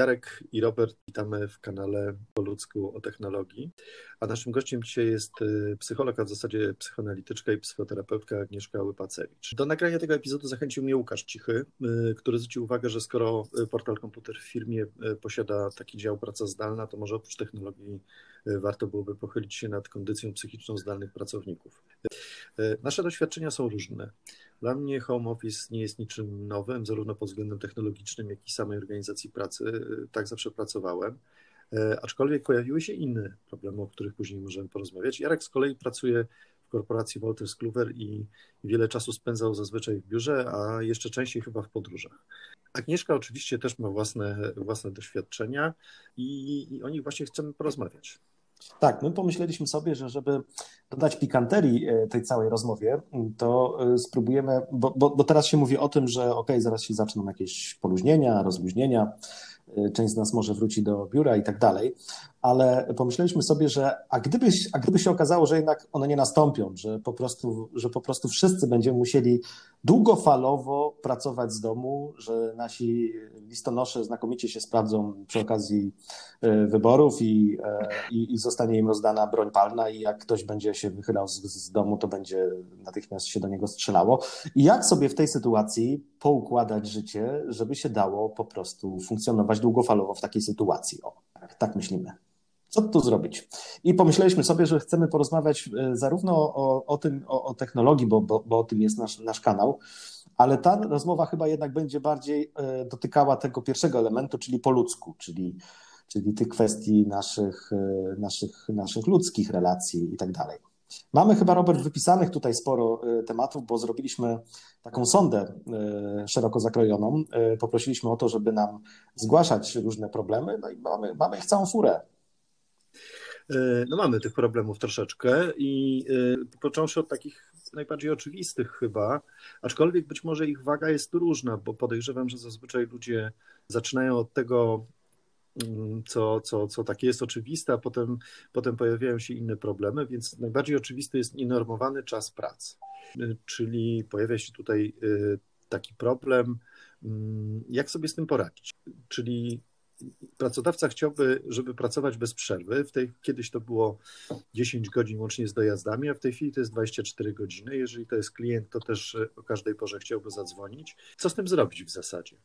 Jarek i Robert witamy w kanale Po ludzku o technologii, a naszym gościem dzisiaj jest y, psycholog, a w zasadzie psychoanalityczka i psychoterapeutka Agnieszka Łypacewicz. Do nagrania tego epizodu zachęcił mnie Łukasz Cichy, y, który zwrócił uwagę, że skoro y, portal komputer w firmie posiada taki dział praca zdalna, to może oprócz technologii warto byłoby pochylić się nad kondycją psychiczną zdalnych pracowników. Nasze doświadczenia są różne. Dla mnie home office nie jest niczym nowym, zarówno pod względem technologicznym, jak i samej organizacji pracy. Tak zawsze pracowałem. Aczkolwiek pojawiły się inne problemy, o których później możemy porozmawiać. Jarek z kolei pracuje w korporacji Wolters Kluwer i wiele czasu spędzał zazwyczaj w biurze, a jeszcze częściej chyba w podróżach. Agnieszka oczywiście też ma własne, własne doświadczenia i, i o nich właśnie chcemy porozmawiać. Tak, my pomyśleliśmy sobie, że żeby dodać pikanterii e, tej całej rozmowie, to e, spróbujemy, bo, bo, bo teraz się mówi o tym, że ok, zaraz się zaczną jakieś poluźnienia, rozluźnienia, e, część z nas może wróci do biura i tak dalej, ale pomyśleliśmy sobie, że a gdyby, a gdyby się okazało, że jednak one nie nastąpią, że po prostu, że po prostu wszyscy będziemy musieli długofalowo pracować z domu, że nasi listonosze znakomicie się sprawdzą przy okazji e, wyborów i, e, i, i zostanie im rozdana broń palna i jak ktoś będzie się wychylał z, z domu, to będzie natychmiast się do niego strzelało. I jak sobie w tej sytuacji poukładać życie, żeby się dało po prostu funkcjonować długofalowo w takiej sytuacji? O, tak, tak myślimy. Co tu zrobić? I pomyśleliśmy sobie, że chcemy porozmawiać e, zarówno o, o tym, o, o technologii, bo, bo, bo o tym jest nasz, nasz kanał, ale ta rozmowa chyba jednak będzie bardziej e, dotykała tego pierwszego elementu, czyli po ludzku, czyli, czyli tych kwestii naszych, e, naszych, naszych ludzkich relacji i tak dalej. Mamy chyba, Robert, wypisanych tutaj sporo tematów, bo zrobiliśmy taką sondę szeroko zakrojoną. Poprosiliśmy o to, żeby nam zgłaszać różne problemy, no i mamy, mamy ich całą furę. E, no mamy tych problemów troszeczkę i e, począwszy od takich najbardziej oczywistych chyba, aczkolwiek być może ich waga jest różna, bo podejrzewam, że zazwyczaj ludzie zaczynają od tego, mm, co, co, co takie jest oczywiste, a potem, potem pojawiają się inne problemy, więc najbardziej oczywisty jest nienormowany czas pracy. E, czyli pojawia się tutaj taki problem, mm, jak sobie z tym poradzić. Czyli pracodawca chciałby, żeby pracować bez przerwy. W tej, kiedyś to było 10 godzin łącznie z dojazdami, a w tej chwili to jest 24 godziny. Jeżeli to jest klient, to też o każdej porze chciałby zadzwonić. Co z tym zrobić w zasadzie?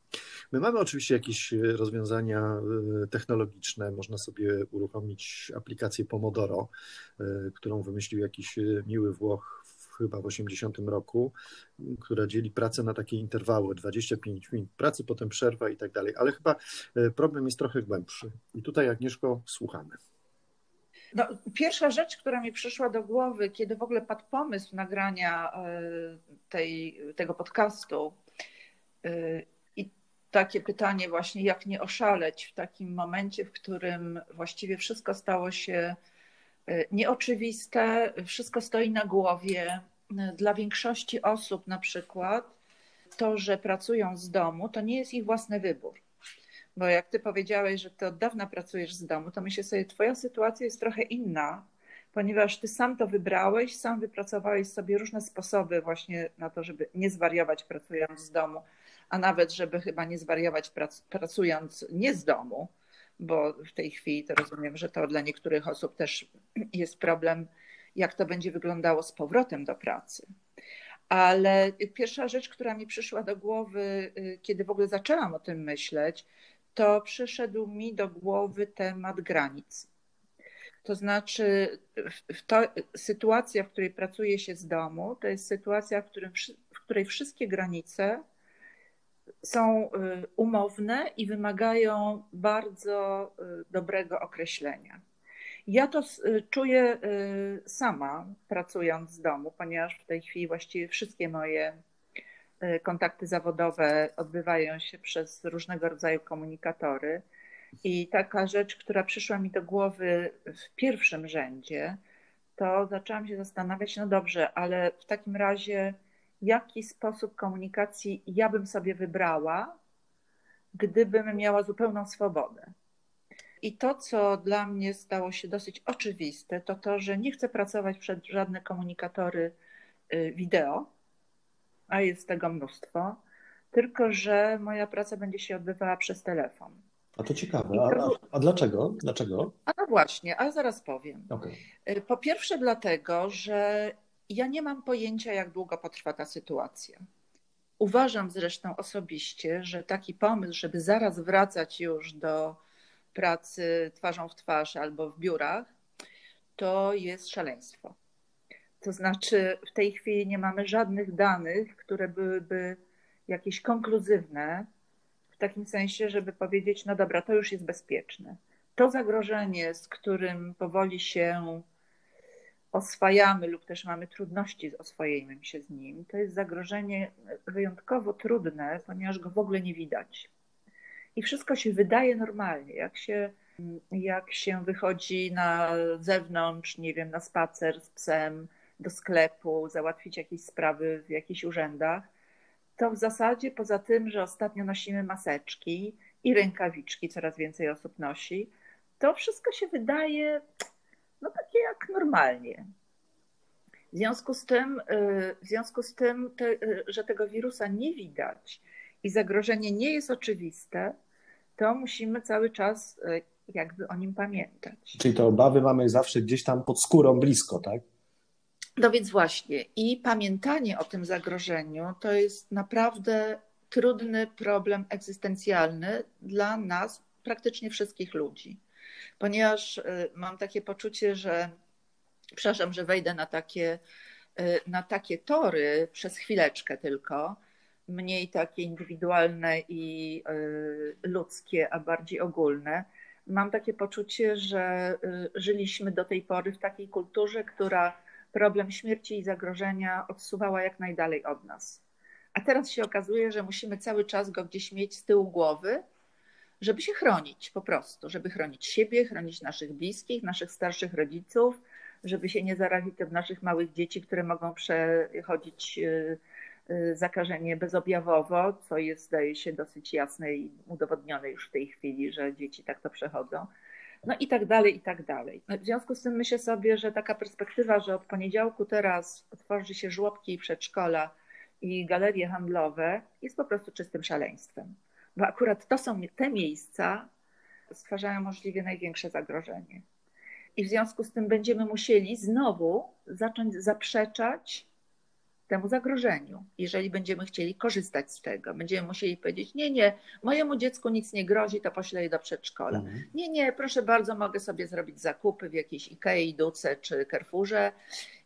My mamy oczywiście jakieś rozwiązania e, technologiczne. Można sobie uruchomić aplikację Pomodoro, e, którą wymyślił jakiś miły Włoch chyba w 80 roku, która dzieli pracę na takie interwały, 25 minut pracy, potem przerwa i tak dalej. Ale chyba e, problem jest trochę głębszy. I tutaj Agnieszko słuchamy. No, pierwsza rzecz, która mi przyszła do głowy, kiedy w ogóle padł pomysł nagrania e, tej, tego podcastu e, i takie pytanie właśnie, jak nie oszaleć w takim momencie, w którym właściwie wszystko stało się nieoczywiste, wszystko stoi na głowie. Dla większości osób, na przykład, to, że pracują z domu, to nie jest ich własny wybór. Bo jak ty powiedziałeś, że ty od dawna pracujesz z domu, to myślę sobie, twoja sytuacja jest trochę inna, ponieważ ty sam to wybrałeś, sam wypracowałeś sobie różne sposoby właśnie na to, żeby nie zwariować pracując z domu, a nawet żeby chyba nie zwariować pracując nie z domu bo w tej chwili to rozumiem, że to dla niektórych osób też jest problem, jak to będzie wyglądało z powrotem do pracy. Ale pierwsza rzecz, która mi przyszła do głowy, y, kiedy w ogóle zaczęłam o tym myśleć, to przyszedł mi do głowy temat granic. To znaczy, to, sytuacja, w której pracuje się z domu, to jest sytuacja, w, którym, w której wszystkie granice są y, umowne i wymagają bardzo y, dobrego określenia. Ja to y, czuję sama, pracując z domu, ponieważ w tej chwili właściwie wszystkie moje kontakty zawodowe odbywają się przez różnego rodzaju komunikatory. I taka rzecz, która przyszła mi do głowy w pierwszym rzędzie, to zaczęłam się zastanawiać, no dobrze, ale w takim razie jaki sposób komunikacji ja bym sobie wybrała, gdybym miała zupełną swobodę. I to, co dla mnie stało się dosyć oczywiste, to to, że nie chcę pracować przed żadne komunikatory y, wideo, a jest tego mnóstwo, tylko że moja praca będzie się odbywała przez telefon. A to ciekawe. A, a, a, dlaczego? Dlaczego? A no właśnie, a zaraz powiem. Okay. Po pierwsze, dlatego, że ja nie mam pojęcia, jak długo potrwa ta sytuacja. Uważam zresztą osobiście, że taki pomysł, żeby zaraz wracać już do pracy twarzą w twarz albo w biurach, to jest szaleństwo. To znaczy, w tej chwili nie mamy żadnych danych, które byłyby jakieś konkluzywne, w takim sensie, żeby powiedzieć: No dobra, to już jest bezpieczne. To zagrożenie, z którym powoli się oswajamy lub też mamy trudności z oswojeniem się z nim, to jest zagrożenie wyjątkowo trudne, ponieważ go w ogóle nie widać. I wszystko się wydaje normalnie. Jak się, jak się wychodzi na zewnątrz, nie wiem, na spacer z psem, do sklepu, załatwić jakieś sprawy w jakichś urzędach, to w zasadzie poza tym, że ostatnio nosimy maseczki i rękawiczki, coraz więcej osób nosi, to wszystko się wydaje no takie jak normalnie. W związku z tym, y, w związku z tym te, y, że tego wirusa nie widać i zagrożenie nie jest oczywiste, to musimy cały czas y, jakby o nim pamiętać. Czyli te obawy mamy zawsze gdzieś tam pod skórą blisko, tak? No więc właśnie. I pamiętanie o tym zagrożeniu to jest naprawdę trudny problem egzystencjalny dla nas, praktycznie wszystkich ludzi ponieważ y, mam takie poczucie, że, przepraszam, że wejdę na takie, y, na takie tory przez chwileczkę tylko, mniej takie indywidualne i y, ludzkie, a bardziej ogólne. Mam takie poczucie, że żyliśmy do tej pory w takiej kulturze, która problem śmierci i zagrożenia odsuwała jak najdalej od nas. A teraz się okazuje, że musimy cały czas go gdzieś mieć z tyłu głowy, żeby się chronić po prostu, żeby chronić siebie, chronić naszych bliskich, naszych starszych rodziców, żeby się nie zarazić od naszych małych dzieci, które mogą przechodzić y, y, zakażenie bezobjawowo, co jest, zdaje się, dosyć jasne i udowodnione już w tej chwili, że dzieci tak to przechodzą. No i tak dalej, i tak dalej. W związku z tym myślę sobie, że taka perspektywa, że od poniedziałku teraz otworzy się żłobki i przedszkola i galerie handlowe, jest po prostu czystym szaleństwem bo akurat to są te miejsca, stwarzają możliwie największe zagrożenie. I w związku z tym będziemy musieli znowu zacząć zaprzeczać temu zagrożeniu, jeżeli będziemy chcieli korzystać z tego. Będziemy musieli powiedzieć: Nie, nie, mojemu dziecku nic nie grozi, to poślę je do przedszkola. Mhm. Nie, nie, proszę bardzo, mogę sobie zrobić zakupy w jakiejś Ikei, Duce czy Carrefourze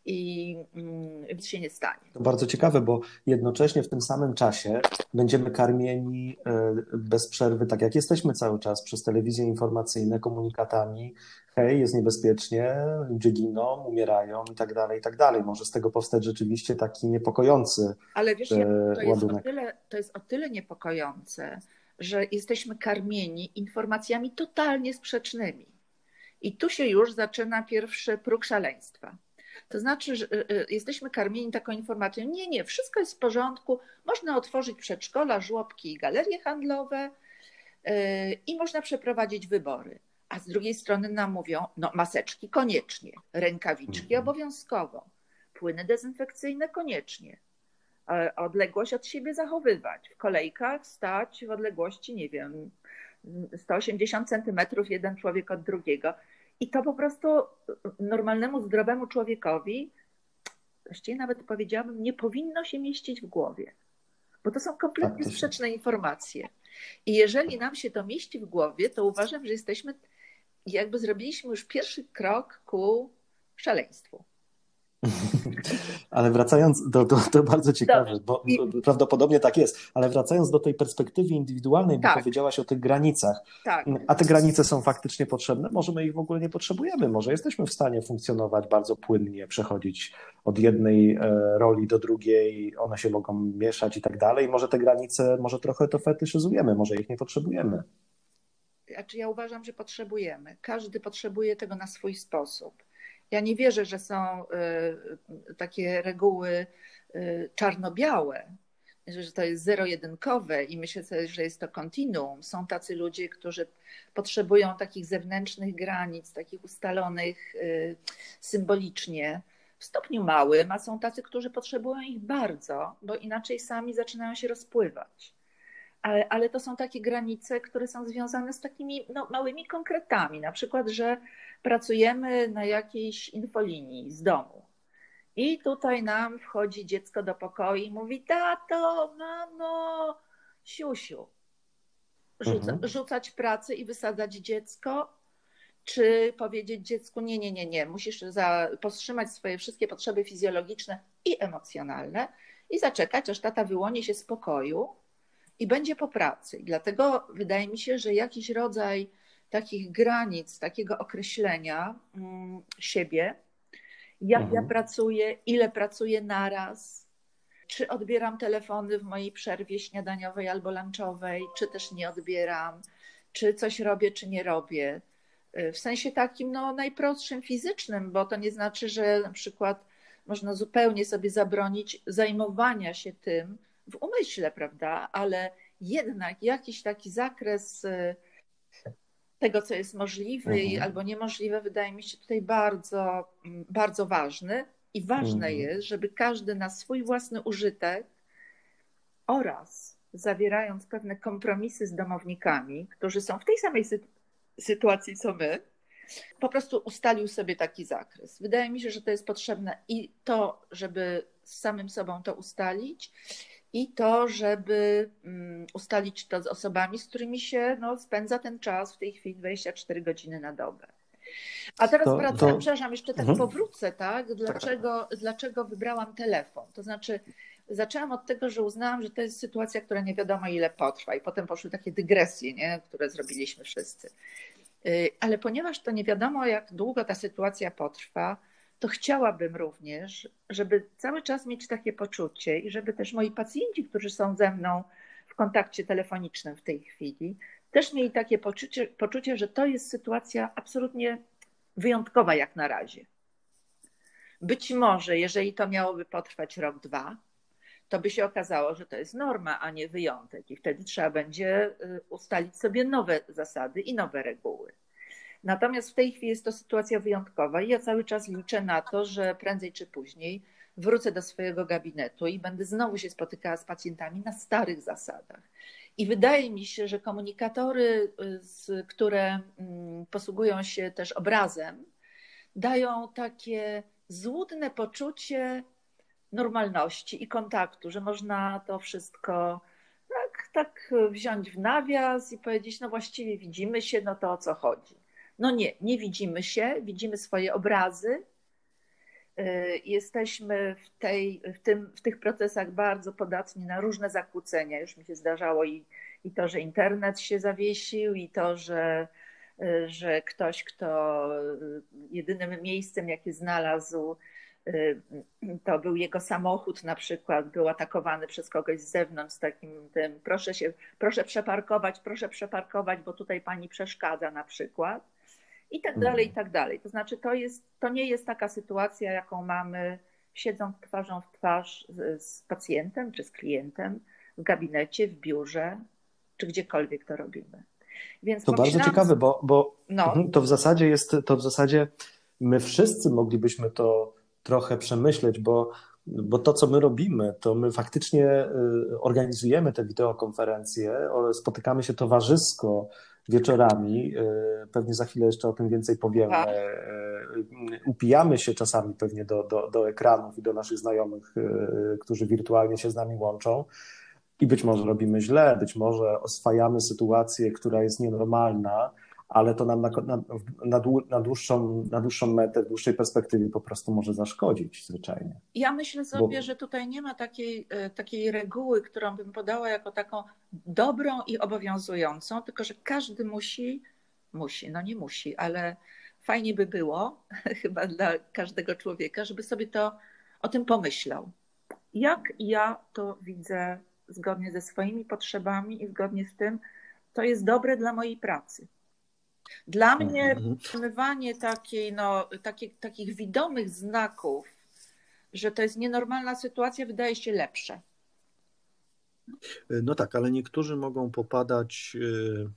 i mm, nic się nie stanie. To bardzo ciekawe, bo jednocześnie w tym samym czasie będziemy karmieni e, bez przerwy, tak jak jesteśmy cały czas, przez telewizje informacyjne, komunikatami. Hej, jest niebezpiecznie, ludzie giną, umierają i tak dalej, i tak dalej. Może z tego powstać rzeczywiście taki niepokojący Ale wiesz, e, to jest, o tyle, to jest o tyle niepokojące, że jesteśmy karmieni informacjami totalnie sprzecznymi. I tu się już zaczyna pierwszy próg szaleństwa. To znaczy, że y, y, jesteśmy karmieni taką informacją, nie, nie, wszystko jest w porządku, można otworzyć przedszkola, żłobki i galerie handlowe y, i można przeprowadzić wybory. A z drugiej strony nam mówią, no maseczki koniecznie, rękawiczki mhm. obowiązkowo, płyny dezynfekcyjne koniecznie, odległość od siebie zachowywać, w kolejkach stać w odległości, nie wiem, 180 centymetrów jeden człowiek od drugiego. I to po prostu normalnemu, zdrowemu człowiekowi, właściwie nawet powiedziałabym, nie powinno się mieścić w głowie, bo to są kompletnie sprzeczne informacje. I jeżeli nam się to mieści w głowie, to uważam, że jesteśmy, jakby zrobiliśmy już pierwszy krok ku szaleństwu. Ale wracając do, do, do bardzo ciekawe, bo I... prawdopodobnie tak jest, ale wracając do tej perspektywy indywidualnej, tak. bo powiedziałaś o tych granicach, tak. a te granice są faktycznie potrzebne, może my ich w ogóle nie potrzebujemy, może jesteśmy w stanie funkcjonować bardzo płynnie, przechodzić od jednej e, roli do drugiej, one się mogą mieszać i tak dalej, może te granice, może trochę to fetyszyzujemy, może ich nie potrzebujemy. Znaczy ja uważam, że potrzebujemy. Każdy potrzebuje tego na swój sposób. Ja nie wierzę, że są y, takie reguły y, czarno-białe, że to jest zero-jedynkowe i myślę sobie, że jest to kontinuum. Są tacy ludzie, którzy potrzebują takich zewnętrznych granic, takich ustalonych y, symbolicznie w stopniu małym, a są tacy, którzy potrzebują ich bardzo, bo inaczej sami zaczynają się rozpływać. ale, ale to są takie granice, które są związane z takimi no, małymi konkretami. Na przykład, że pracujemy na jakiejś infolinii z domu. I tutaj nam wchodzi dziecko do pokoju i mówi: Tato, mamo, siusiu. Rzuca, mhm. Rzucać pracę i wysadzać dziecko, czy powiedzieć dziecku: Nie, nie, nie, nie, musisz za, powstrzymać swoje wszystkie potrzeby fizjologiczne i emocjonalne i zaczekać, aż tata wyłoni się z pokoju i będzie po pracy. I dlatego wydaje mi się, że jakiś rodzaj takich granic, takiego określenia mm, siebie, jak mhm. ja pracuję, ile pracuję naraz, czy odbieram telefony w mojej przerwie śniadaniowej albo lunchowej, czy też nie odbieram, czy coś robię, czy nie robię. W sensie takim no, najprostszym fizycznym, bo to nie znaczy, że na przykład można zupełnie sobie zabronić zajmowania się tym w umyśle, prawda? Ale jednak jakiś taki zakres y, tego, co jest możliwe mhm. albo niemożliwe, wydaje mi się tutaj bardzo, mm, bardzo ważny. I ważne mhm. jest, żeby każdy na swój własny użytek oraz zawierając pewne kompromisy z domownikami, którzy są w tej samej sytuacji co my, po prostu ustalił sobie taki zakres. Wydaje mi się, że to jest potrzebne i to, żeby z samym sobą to ustalić, i to, żeby mm, ustalić to z osobami, z którymi się no, spędza ten czas w tej chwili 24 godziny na dobę. A teraz to, wracam, to... przepraszam, jeszcze tak mhm. powrócę, tak? Dlaczego, tak. dlaczego wybrałam telefon? To znaczy, zaczęłam od tego, że uznałam, że to jest sytuacja, która nie wiadomo ile potrwa, i potem poszły takie dygresje, nie? które zrobiliśmy wszyscy. Y, ale ponieważ to nie wiadomo, jak długo ta sytuacja potrwa, to chciałabym również, żeby cały czas mieć takie poczucie i żeby też moi pacjenci, którzy są ze mną w kontakcie telefonicznym w tej chwili, też mieli takie poczucie, poczucie że to jest sytuacja absolutnie wyjątkowa jak na razie. Być może, jeżeli to miałoby potrwać rok, dwa, to by się okazało, że to jest norma, a nie wyjątek, i wtedy trzeba będzie y, ustalić sobie nowe zasady i nowe reguły. Natomiast w tej chwili jest to sytuacja wyjątkowa i ja cały czas liczę na to, że prędzej czy później wrócę do swojego gabinetu i będę znowu się spotykała z pacjentami na starych zasadach. I wydaje mi się, że komunikatory, które mm, posługują się też obrazem, dają takie złudne poczucie normalności i kontaktu, że można to wszystko tak, tak wziąć w nawias i powiedzieć, no właściwie widzimy się, no to o co chodzi. No nie, nie widzimy się, widzimy swoje obrazy. Y, jesteśmy w, tej, w, tym, w tych procesach bardzo podatni na różne zakłócenia. Już mi się zdarzało i, i to, że internet się zawiesił, i to, że, y, że ktoś, kto y, jedynym miejscem, jakie znalazł, to był jego samochód na przykład, był atakowany przez kogoś z zewnątrz z takim tym, proszę się, proszę przeparkować, proszę przeparkować, bo tutaj pani przeszkadza na przykład i tak dalej, i tak dalej. To znaczy, to, jest, to nie jest taka sytuacja, jaką mamy siedząc twarzą w twarz z, z pacjentem czy z klientem w gabinecie, w biurze, czy gdziekolwiek to robimy. Więc to bardzo ciekawe, bo, bo no. Mhm, to w zasadzie jest, to w zasadzie my wszyscy moglibyśmy to trochę przemyśleć, bo, bo to, co my robimy, to my faktycznie y, organizujemy te wideokonferencje, spotykamy się towarzysko wieczorami. E, pewnie za chwilę jeszcze o tym więcej powiemy. Tak. E, upijamy się czasami pewnie do, do, do ekranów i do naszych znajomych, e, którzy wirtualnie się z nami łączą. I być może robimy źle, być może oswajamy sytuację, która jest nienormalna, ale to nam na, na, na, dłuższą, na dłuższą metę, w dłuższej perspektywie po prostu może zaszkodzić zwyczajnie. Ja myślę sobie, Bo... że tutaj nie ma takiej, e, takiej reguły, którą bym podała jako taką dobrą i obowiązującą, tylko że każdy musi, musi, no nie musi, ale fajnie by było chyba dla każdego człowieka, żeby sobie to o tym pomyślał. Jak ja to widzę zgodnie ze swoimi potrzebami i zgodnie z tym, co jest dobre dla mojej pracy. Dla mhm, mnie mhm. utrzymywanie takiej, no, takie, takich widomych znaków, że to jest nienormalna sytuacja, wydaje się lepsze. No tak, ale niektórzy mogą popadać y,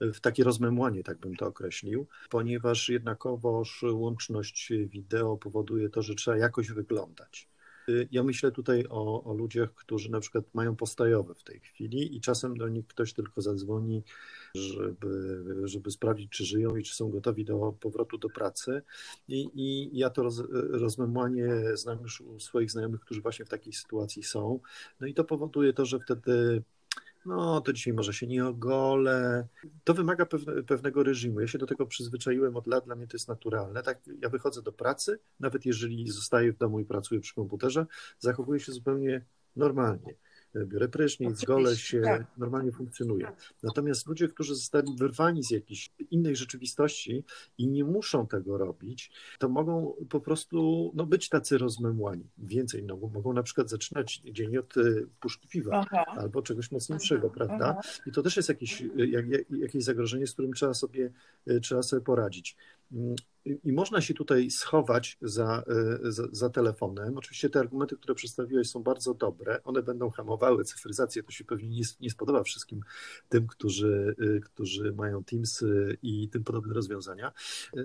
w takie rozmemłanie, tak bym to określił, ponieważ jednakowoż łączność wideo powoduje to, że trzeba jakoś wyglądać. Y, ja myślę tutaj o, o ludziach, którzy na przykład mają postojowe w tej chwili i czasem do nich ktoś tylko zadzwoni, żeby, żeby sprawdzić, czy żyją i czy są gotowi do powrotu do pracy. I, i ja to roz, rozmemłanie znam już u swoich znajomych, którzy właśnie w takiej sytuacji są. No i to powoduje to, że wtedy no to dzisiaj może się nie ogolę. To wymaga pewne, pewnego reżimu. Ja się do tego przyzwyczaiłem od lat, dla mnie to jest naturalne. Tak, ja wychodzę do pracy, nawet jeżeli zostaję w domu i pracuję przy komputerze, zachowuję się zupełnie normalnie biorę prysznic, golę się, tak. normalnie funkcjonuje. Natomiast ludzie, którzy zostali wyrwani z jakiejś innej rzeczywistości i nie muszą tego robić, to mogą po prostu no, być tacy rozmemłani. Więcej, no, mogą na przykład zaczynać dzień od y, puszki piwa Aha. albo czegoś mocniejszego, prawda? Aha. I to też jest jakieś, y, jak, jakieś zagrożenie, z którym trzeba sobie, y, trzeba sobie poradzić. I można się tutaj schować za, e, za, za, telefonem. Oczywiście te argumenty, które przedstawiłeś, są bardzo dobre. One będą hamowały cyfryzację. To się pewnie nie, nie spodoba wszystkim tym, którzy, e, którzy mają Teams i tym podobne rozwiązania.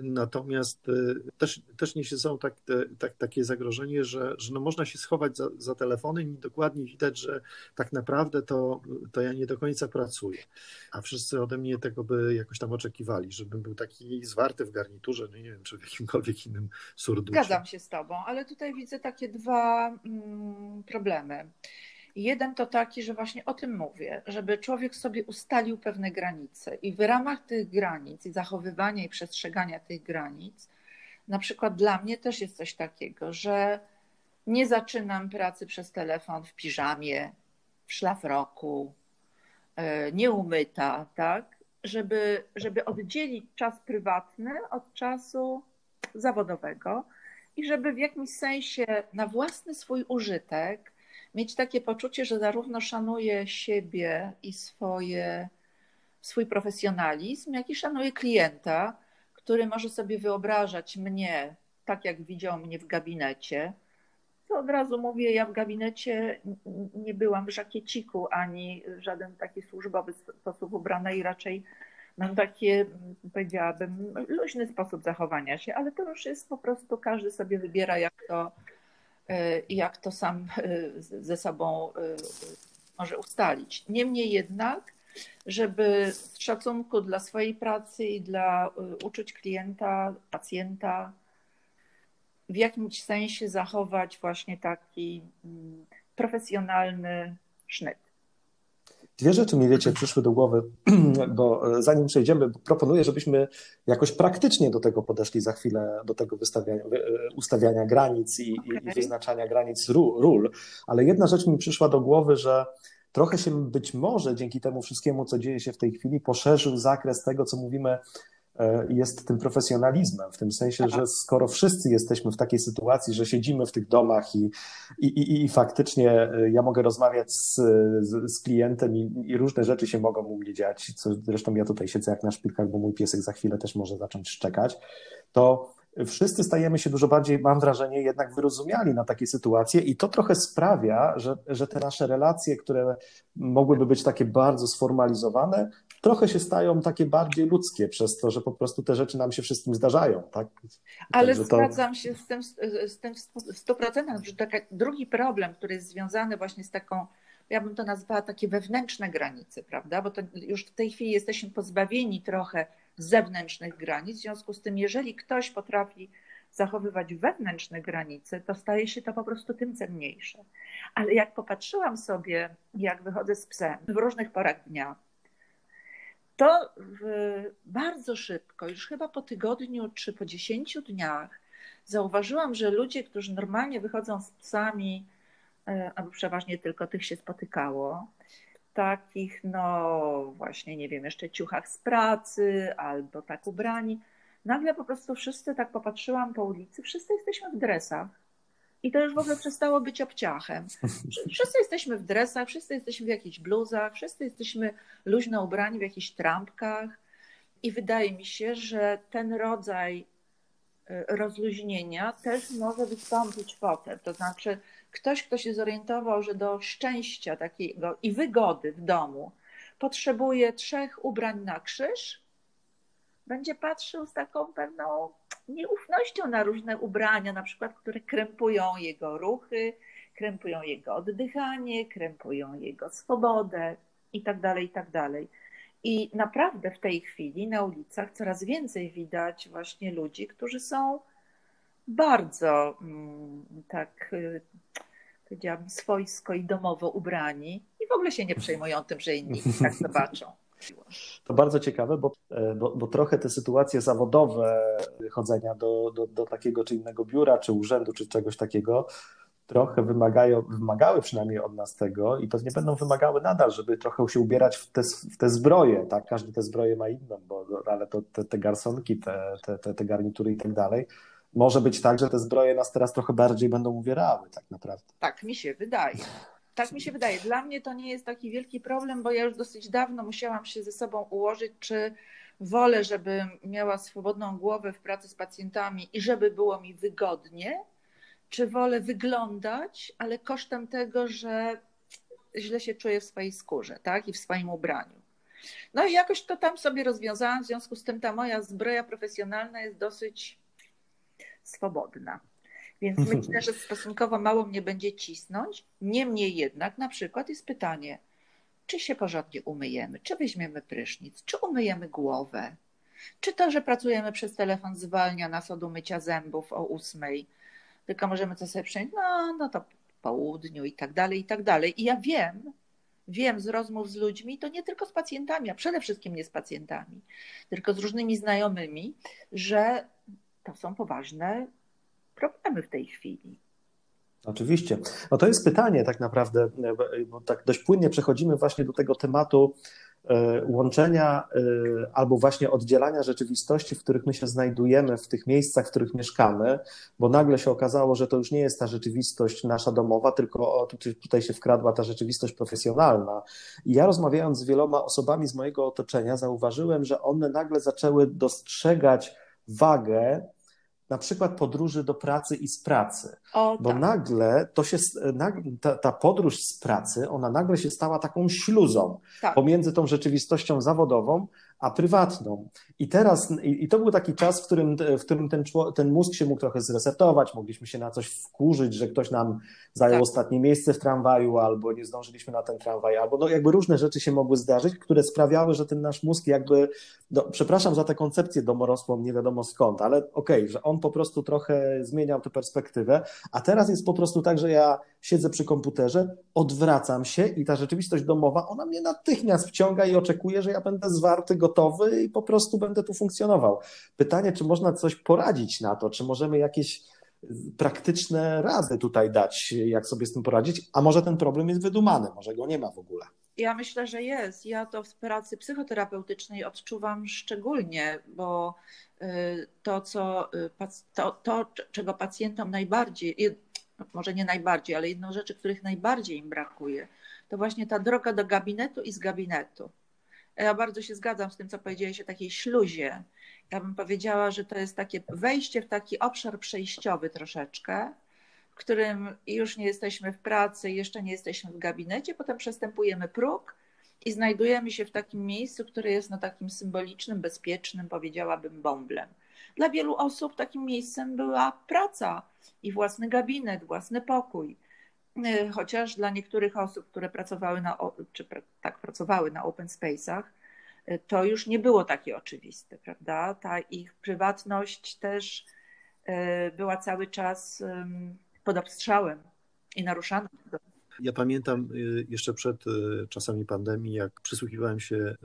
Natomiast e, też, też niesie są tak, tak, takie zagrożenie, że, że no można się schować za, za telefonem i dokładnie widać, że tak naprawdę to, to ja nie do końca pracuję. A wszyscy ode mnie tego by jakoś tam oczekiwali, żebym był taki zwarty w garniturze, no nie wiem, czy w jakimkolwiek innym surducie. Zgadzam się z Tobą, ale tutaj widzę takie dwa mm, problemy. Jeden to taki, że właśnie o tym mówię, żeby człowiek sobie ustalił pewne granice i w ramach tych granic i zachowywania i przestrzegania tych granic, na przykład dla mnie też jest coś takiego, że nie zaczynam pracy przez telefon w piżamie, w szlafroku, e, nieumyta, tak? Żeby, żeby oddzielić czas prywatny od czasu zawodowego i żeby w jakimś sensie na własny swój użytek mieć takie poczucie, że zarówno szanuję siebie i swoje, swój profesjonalizm, jak i szanuję klienta, który może sobie wyobrażać mnie tak, jak widział mnie w gabinecie. To od razu mówię, ja w gabinecie nie byłam w żakieciku ani w żaden taki służbowy sposób ubrana i raczej mam takie, powiedziałabym, luźny sposób zachowania się, ale to już jest po prostu, każdy sobie wybiera, jak to, e, jak to sam e, ze sobą e, może ustalić. Niemniej jednak, żeby z szacunku dla swojej pracy i dla uczuć klienta, pacjenta, w jakimś sensie zachować właśnie taki mm, profesjonalny sznyt. Dwie rzeczy mi, wiecie, przyszły do głowy, bo e, zanim przejdziemy, proponuję, żebyśmy jakoś praktycznie do tego podeszli za chwilę, do tego wystawiania, e, ustawiania granic i, okay. i wyznaczania granic ról, ale jedna rzecz mi przyszła do głowy, że trochę się być może dzięki temu wszystkiemu, co dzieje się w tej chwili, poszerzył zakres tego, co mówimy jest tym profesjonalizmem, w tym sensie, że skoro wszyscy jesteśmy w takiej sytuacji, że siedzimy w tych domach i, i, i, i faktycznie e, ja mogę rozmawiać z, z, z klientem i, i, różne rzeczy się mogą u mnie dziać, co zresztą ja tutaj siedzę jak na szpilkach, bo mój piesek za chwilę też może zacząć szczekać, to wszyscy stajemy się dużo bardziej, mam wrażenie, jednak wyrozumiali na takie sytuacje i to trochę sprawia, że, że te nasze relacje, które mogłyby być takie bardzo sformalizowane, trochę się stają takie bardziej ludzkie przez to, że po prostu te rzeczy nam się wszystkim zdarzają. Tak? Ale Także zgadzam to... się z tym, z tym w 100%, że taki drugi problem, który jest związany właśnie z taką ja bym to nazwała takie wewnętrzne granice, prawda? Bo to już w tej chwili jesteśmy pozbawieni trochę zewnętrznych granic. W związku z tym, jeżeli ktoś potrafi zachowywać wewnętrzne granice, to staje się to po prostu tym cenniejsze. Ale jak popatrzyłam sobie, jak wychodzę z psem w różnych porach dnia, to bardzo szybko, już chyba po tygodniu czy po dziesięciu dniach, zauważyłam, że ludzie, którzy normalnie wychodzą z psami, e, albo przeważnie tylko tych się spotykało, takich, no właśnie, nie wiem, jeszcze ciuchach z pracy albo tak ubrani. Nagle po prostu wszyscy tak popatrzyłam po ulicy, wszyscy jesteśmy w dresach. I to już w ogóle przestało być obciachem. Wszyscy jesteśmy w dresach, wszyscy jesteśmy w jakichś bluzach, wszyscy jesteśmy luźno ubrani w jakichś trampkach. I wydaje mi się, że ten rodzaj y, rozluźnienia też może wystąpić potem. To znaczy, ktoś, kto się zorientował, że do szczęścia takiego i wygody w domu potrzebuje trzech ubrań na krzyż, będzie patrzył z taką pewną nieufnością na różne ubrania, na przykład, które krępują jego ruchy, krępują jego oddychanie, krępują jego swobodę i tak dalej, i tak dalej. I naprawdę w tej chwili na ulicach coraz więcej widać właśnie ludzi, którzy są bardzo mm, tak y, powiedziałabym swojsko i domowo ubrani i w ogóle się nie przejmują tym, że inni tak zobaczą. To bardzo ciekawe, bo, e, bo, bo, trochę te sytuacje zawodowe chodzenia do, do, do takiego czy innego biura, czy urzędu, czy czegoś takiego, trochę wymagają, wymagały przynajmniej od nas tego i pewnie będą wymagały nadal, żeby trochę się ubierać w te, w te zbroje, tak? Każdy te zbroje ma inną, bo, ale to, te, te garsonki, te, te, te garnitury i tak dalej, może być tak, że te zbroje nas teraz trochę bardziej będą uwierały, tak naprawdę. Tak mi się wydaje. Tak mi się wydaje. Dla mnie to nie jest taki wielki problem, bo ja już dosyć dawno musiałam się ze sobą ułożyć, czy wolę, żebym miała swobodną głowę w pracy z pacjentami i żeby było mi wygodnie, czy wolę wyglądać, ale kosztem tego, że źle się czuję w swojej skórze, tak? I w swoim ubraniu. No i jakoś to tam sobie rozwiązałam, w związku z tym ta moja zbroja profesjonalna jest dosyć swobodna. Więc myślę, że stosunkowo mało mnie będzie cisnąć. Niemniej jednak na przykład jest pytanie, czy się porządnie umyjemy, czy weźmiemy prysznic, czy umyjemy głowę, czy to, że pracujemy przez telefon zwalnia nas od umycia zębów o ósmej, tylko możemy to sobie przyjąć, no, no to po południu i tak dalej, i tak dalej. I ja wiem, wiem z rozmów z ludźmi, to nie tylko z pacjentami, a przede wszystkim nie z pacjentami, tylko z różnymi znajomymi, że to są poważne problemy w tej chwili. Oczywiście. No to jest pytanie tak naprawdę, bo tak dość płynnie przechodzimy właśnie do tego tematu e, łączenia e, albo właśnie oddzielania rzeczywistości, w których my się znajdujemy, w tych miejscach, w których mieszkamy, bo nagle się okazało, że to już nie jest ta rzeczywistość nasza domowa, tylko tutaj się wkradła ta rzeczywistość profesjonalna. I ja rozmawiając z wieloma osobami z mojego otoczenia, zauważyłem, że one nagle zaczęły dostrzegać wagę na przykład podróży do pracy i z pracy. O, bo tak. nagle to się, ta, ta, podróż z pracy, ona nagle się stała taką śluzą tak. pomiędzy tą rzeczywistością zawodową, a prywatną. I teraz, i, to był taki czas, w którym, w którym ten, ten mózg się mógł trochę zresetować, mogliśmy się na coś wkurzyć, że ktoś nam zajął tak. ostatnie miejsce w tramwaju, albo nie zdążyliśmy na ten tramwaj, albo no jakby różne rzeczy się mogły zdarzyć, które sprawiały, że ten nasz mózg jakby, no, przepraszam za tę koncepcję domorosłą, nie wiadomo skąd, ale okej, okay, że on po prostu trochę zmieniał tę perspektywę, a teraz jest po prostu tak, że ja siedzę przy komputerze, odwracam się i ta rzeczywistość domowa, ona mnie natychmiast wciąga i oczekuje, że ja będę zwarty, gotowy i po prostu będę tu funkcjonował. Pytanie, czy można coś poradzić na to, czy możemy jakieś praktyczne rady tutaj dać, jak sobie z tym poradzić, a może ten problem jest wydumany, może go nie ma w ogóle. Ja myślę, że jest. Ja to w pracy psychoterapeutycznej odczuwam szczególnie, bo y, to, co, y, to, to czego pacjentom najbardziej, może nie najbardziej, ale jedną rzeczy, których najbardziej im brakuje, to właśnie ta droga do gabinetu i z gabinetu. Ja bardzo się zgadzam z tym, co powiedziałeś o takiej śluzie. Ja bym powiedziała, że to jest takie wejście w taki obszar przejściowy troszeczkę, w którym już nie jesteśmy w pracy, jeszcze nie jesteśmy w gabinecie, potem przestępujemy próg i znajdujemy się w takim miejscu, które jest no takim symbolicznym, bezpiecznym, powiedziałabym, bąblem. Dla wielu osób takim miejscem była praca i własny gabinet, własny pokój. Y, chociaż dla niektórych osób, które pracowały na, czy tak pracowały na open space'ach, y, to już nie było takie oczywiste, prawda? Ta ich prywatność też y, była cały czas pod obstrzałem i naruszana. Ja pamiętam y, jeszcze przed y, czasami pandemii, jak przysłuchiwałem się y,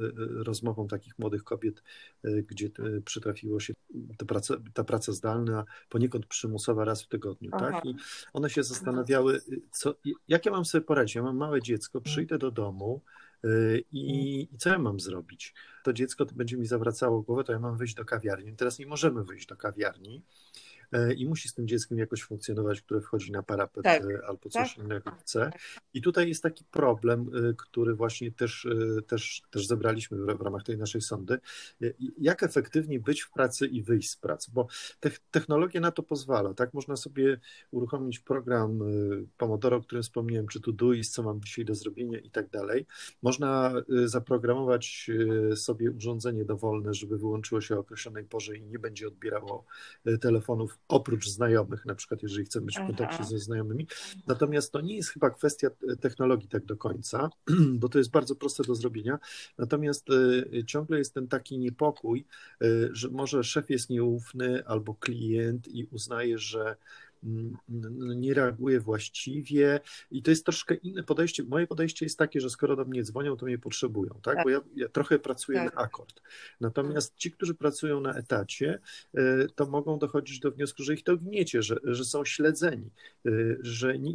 rozmowom takich młodych kobiet, gdzie przytrafiło się ta praca, ta praca zdalna, poniekąd przymusowa raz w tygodniu, tak? I one się zastanawiały, co, jak ja mam sobie poradzić? Ja mam małe dziecko, przyjdę do domu, i, I, co ja mam zrobić? To dziecko to będzie mi zawracało głowę, to ja mam wyjść do kawiarni. Teraz nie możemy wyjść do kawiarni, i musi z tym dzieckiem jakoś funkcjonować, które wchodzi na parapet tak, albo coś tak, innego chce. I tutaj jest taki problem, który właśnie też, też, też zebraliśmy w ramach tej naszej sondy. Jak efektywnie być w pracy i wyjść z pracy, bo technologia na to pozwala, tak? Można sobie uruchomić program Pomodoro, o którym wspomniałem, czy Todoist, co mam dzisiaj do zrobienia i tak dalej. Można zaprogramować sobie urządzenie dowolne, żeby wyłączyło się o określonej porze i nie będzie odbierało e, telefonów oprócz znajomych, na przykład jeżeli chcemy być w kontakcie ze znajomymi. Natomiast to nie jest chyba kwestia e, technologii tak do końca, bo to jest bardzo proste do zrobienia. Natomiast e, ciągle jest ten taki niepokój, że może szef jest nieufny albo klient i uznaje, że nie reaguje właściwie i to jest troszkę inne podejście. Moje podejście jest takie, że skoro do mnie dzwonią, to mnie potrzebują, tak? tak. Bo ja, ja, trochę pracuję tak. na akord. Natomiast ci, którzy pracują na etacie, e, to mogą dochodzić do wniosku, że ich to gniecie, że, że są śledzeni, e, że nie,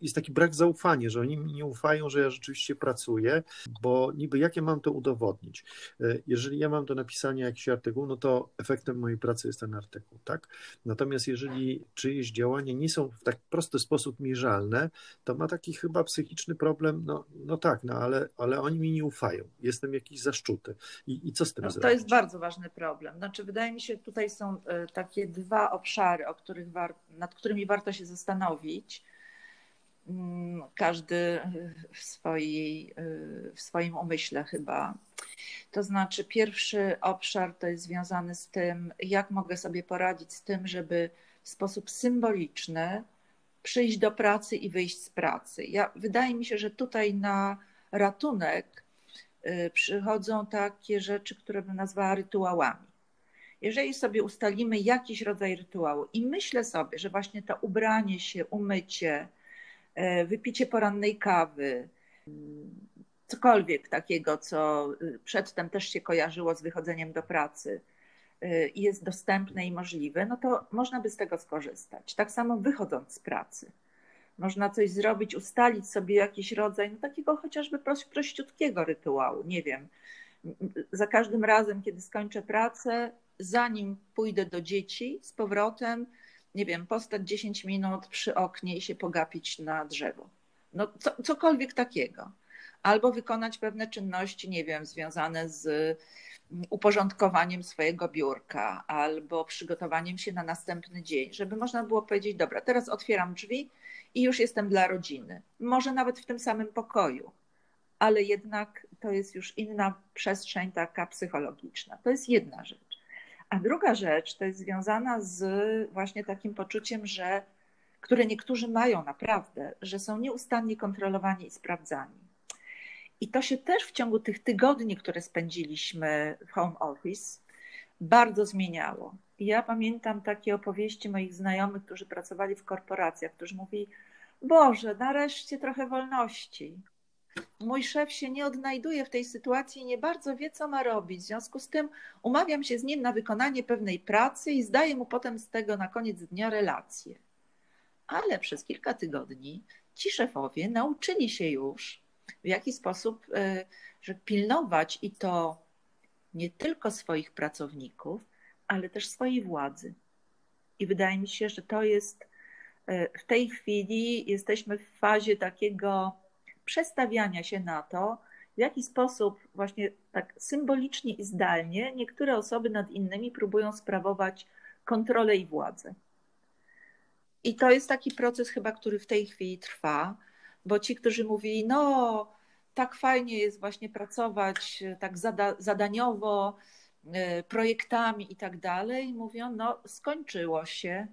jest taki brak zaufania, że oni mi nie ufają, że ja rzeczywiście pracuję, bo niby jak ja mam to udowodnić? E, jeżeli ja mam do napisania jakiś artykuł, no to efektem mojej pracy jest ten artykuł, tak? Natomiast jeżeli czyjeś jakieś działania nie są w tak prosty sposób mierzalne, to ma taki chyba psychiczny problem, no, no tak, no ale, ale oni mi nie ufają, jestem jakiś zaszczuty. I, i co z tym no, zrobić? To jest bardzo ważny problem. Znaczy, wydaje mi się, tutaj są e, takie dwa obszary, o których war, nad którymi warto się zastanowić mm, każdy w, swojej, e, w swoim umyśle chyba. To znaczy, pierwszy obszar to jest związany z tym, jak mogę sobie poradzić z tym, żeby w sposób symboliczny przyjść do pracy i wyjść z pracy. Ja, wydaje mi się, że tutaj na ratunek y, przychodzą takie rzeczy, które bym nazwała rytuałami. Jeżeli sobie ustalimy jakiś rodzaj rytuału i myślę sobie, że właśnie to ubranie się, umycie, y, wypicie porannej kawy, y, cokolwiek takiego, co przedtem też się kojarzyło z wychodzeniem do pracy, jest dostępne i możliwe, no to można by z tego skorzystać. Tak samo wychodząc z pracy. Można coś zrobić, ustalić sobie jakiś rodzaj, no takiego chociażby prościutkiego rytuału. Nie wiem, za każdym razem, kiedy skończę pracę, zanim pójdę do dzieci z powrotem, nie wiem, postać 10 minut przy oknie i się pogapić na drzewo. No, co, cokolwiek takiego. Albo wykonać pewne czynności, nie wiem, związane z uporządkowaniem swojego biurka albo przygotowaniem się na następny dzień, żeby można było powiedzieć: Dobra, teraz otwieram drzwi i już jestem dla rodziny. Może nawet w tym samym pokoju, ale jednak to jest już inna przestrzeń taka psychologiczna. To jest jedna rzecz. A druga rzecz to jest związana z właśnie takim poczuciem, że które niektórzy mają naprawdę, że są nieustannie kontrolowani i sprawdzani i to się też w ciągu tych tygodni, które spędziliśmy w home office, bardzo zmieniało. Ja pamiętam takie opowieści moich znajomych, którzy pracowali w korporacjach, którzy mówili: Boże, nareszcie trochę wolności. Mój szef się nie odnajduje w tej sytuacji i nie bardzo wie, co ma robić. W związku z tym umawiam się z nim na wykonanie pewnej pracy i zdaję mu potem z tego na koniec dnia relację. Ale przez kilka tygodni ci szefowie nauczyli się już, w jaki sposób e, że pilnować i to nie tylko swoich pracowników, ale też swojej władzy. I wydaje mi się, że to jest e, w tej chwili jesteśmy w fazie takiego przestawiania się na to, w jaki sposób właśnie tak symbolicznie i zdalnie niektóre osoby nad innymi próbują sprawować kontrolę i władzę. I to jest taki proces chyba, który w tej chwili trwa bo ci, którzy mówili, no tak fajnie jest właśnie pracować e, tak zada, zadaniowo, e, projektami i tak dalej, mówią, no skończyło się,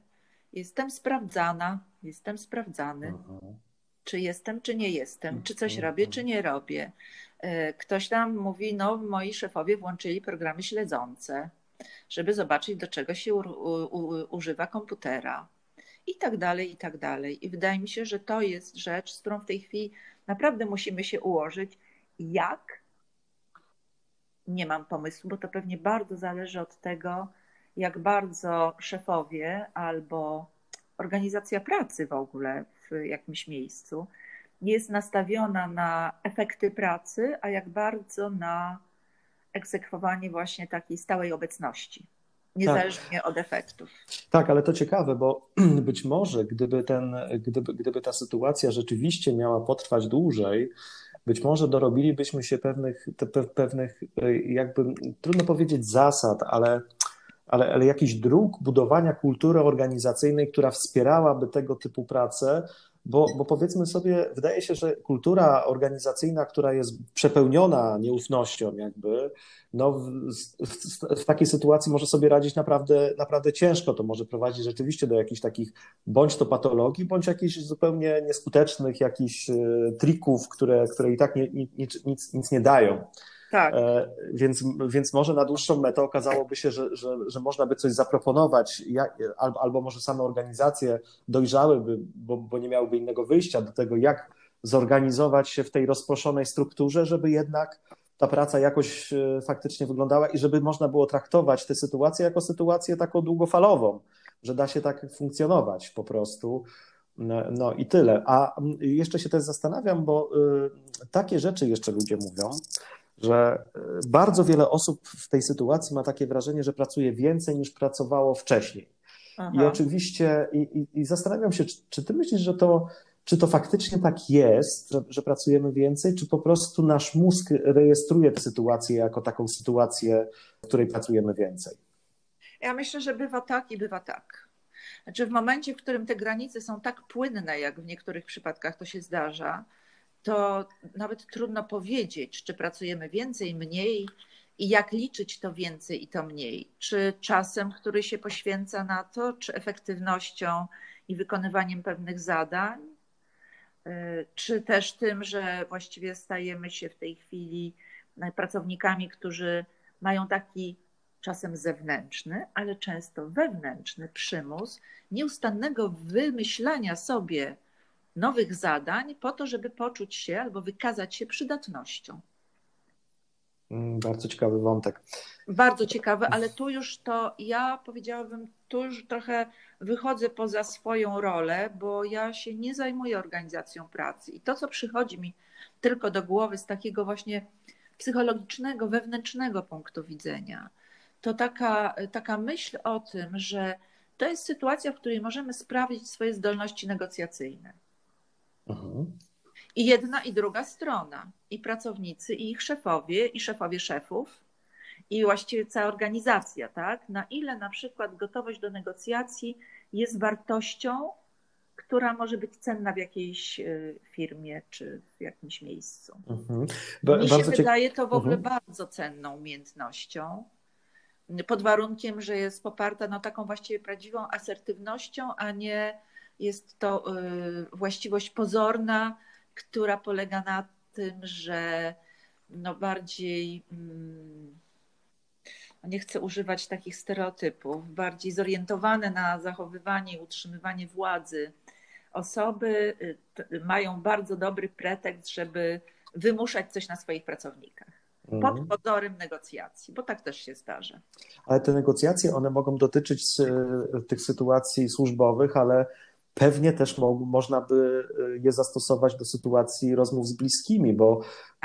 jestem sprawdzana, jestem sprawdzany, mhm. czy jestem, czy nie jestem, czy coś mhm. robię, czy nie robię. E, ktoś tam mówi, no moi szefowie włączyli programy śledzące, żeby zobaczyć, do czego się używa komputera i tak dalej, i tak dalej. I wydaje mi się, że to jest rzecz, z którą w tej chwili naprawdę musimy się ułożyć. Jak? Nie mam pomysłu, bo to pewnie bardzo zależy od tego, jak bardzo szefowie albo organizacja pracy w ogóle w jakimś miejscu jest nastawiona na efekty pracy, a jak bardzo na egzekwowanie właśnie takiej stałej obecności. Niezależnie tak. od efektów. Tak, ale to ciekawe, bo być może gdyby, ten, gdyby, gdyby ta sytuacja rzeczywiście miała potrwać dłużej, być może dorobilibyśmy się pewnych, te, pewnych jakby, trudno powiedzieć zasad, ale, ale, ale jakichś dróg budowania kultury organizacyjnej, która wspierałaby tego typu pracę, bo, bo powiedzmy sobie, wydaje się, że kultura organizacyjna, która jest przepełniona nieufnością, jakby, no w, w, w, takiej sytuacji może sobie radzić naprawdę, naprawdę ciężko. To może prowadzić rzeczywiście do jakichś takich bądź to patologii, bądź jakichś zupełnie nieskutecznych jakichś e, trików, które, które i tak nie, nic, nic, nic nie dają. Tak. E, więc, więc może na dłuższą metę okazałoby się, że, że, że można by coś zaproponować, albo, albo może same organizacje dojrzałyby, bo, bo nie miałyby innego wyjścia do tego, jak zorganizować się w tej rozproszonej strukturze, żeby jednak ta praca jakoś e, faktycznie wyglądała i żeby można było traktować tę sytuację jako sytuację taką długofalową, że da się tak funkcjonować po prostu. No, no i tyle. A jeszcze się też zastanawiam, bo y, takie rzeczy jeszcze ludzie mówią, że y, bardzo wiele osób w tej sytuacji ma takie wrażenie, że pracuje więcej niż pracowało wcześniej. Aha. I oczywiście, i, i, i, zastanawiam się, czy, czy ty myślisz, że to, czy to faktycznie tak jest, że, że, pracujemy więcej, czy po prostu nasz mózg rejestruje tę sytuację jako taką sytuację, w której pracujemy więcej? Ja myślę, że bywa tak i bywa tak. Znaczy, w momencie, w którym te granice są tak płynne, jak w niektórych przypadkach to się zdarza, to nawet trudno powiedzieć, czy pracujemy więcej, mniej i jak liczyć to więcej i to mniej. Czy czasem, który się poświęca na to, czy efektywnością i wykonywaniem pewnych zadań, y, czy też tym, że właściwie stajemy się w tej chwili pracownikami, którzy mają taki czasem zewnętrzny, ale często wewnętrzny przymus nieustannego wymyślania sobie nowych zadań po to, żeby poczuć się albo wykazać się przydatnością. Mm, bardzo ciekawy wątek. Bardzo ciekawy, ale tu już to ja powiedziałabym, tu już trochę wychodzę poza swoją rolę, bo ja się nie zajmuję organizacją pracy. I to, co przychodzi mi tylko do głowy z takiego właśnie psychologicznego, wewnętrznego punktu widzenia, to taka, taka myśl o tym, że to jest sytuacja, w której możemy sprawdzić swoje zdolności negocjacyjne. Mhm. I jedna i druga strona, i pracownicy, i ich szefowie, i szefowie szefów, i właściwie cała organizacja, tak? Na ile na przykład gotowość do negocjacji jest wartością, która może być cenna w jakiejś e, firmie czy w jakimś miejscu. Mhm. Ba Mi się wydaje to w ogóle mhm. bardzo cenną umiejętnością, pod warunkiem, że jest poparta no, taką właściwie prawdziwą asertywnością, a nie jest to y, właściwość pozorna, która polega na tym, że no bardziej, mm, nie chcę używać takich stereotypów, bardziej zorientowane na zachowywanie i utrzymywanie władzy osoby y, mają bardzo dobry pretekst, żeby wymuszać coś na swoich pracownikach. Pod mhm. pozorem negocjacji, bo tak też się zdarza. Ale te negocjacje, one mogą dotyczyć tych sytuacji służbowych, ale pewnie też mo można by y, je zastosować do sytuacji rozmów z bliskimi, bo,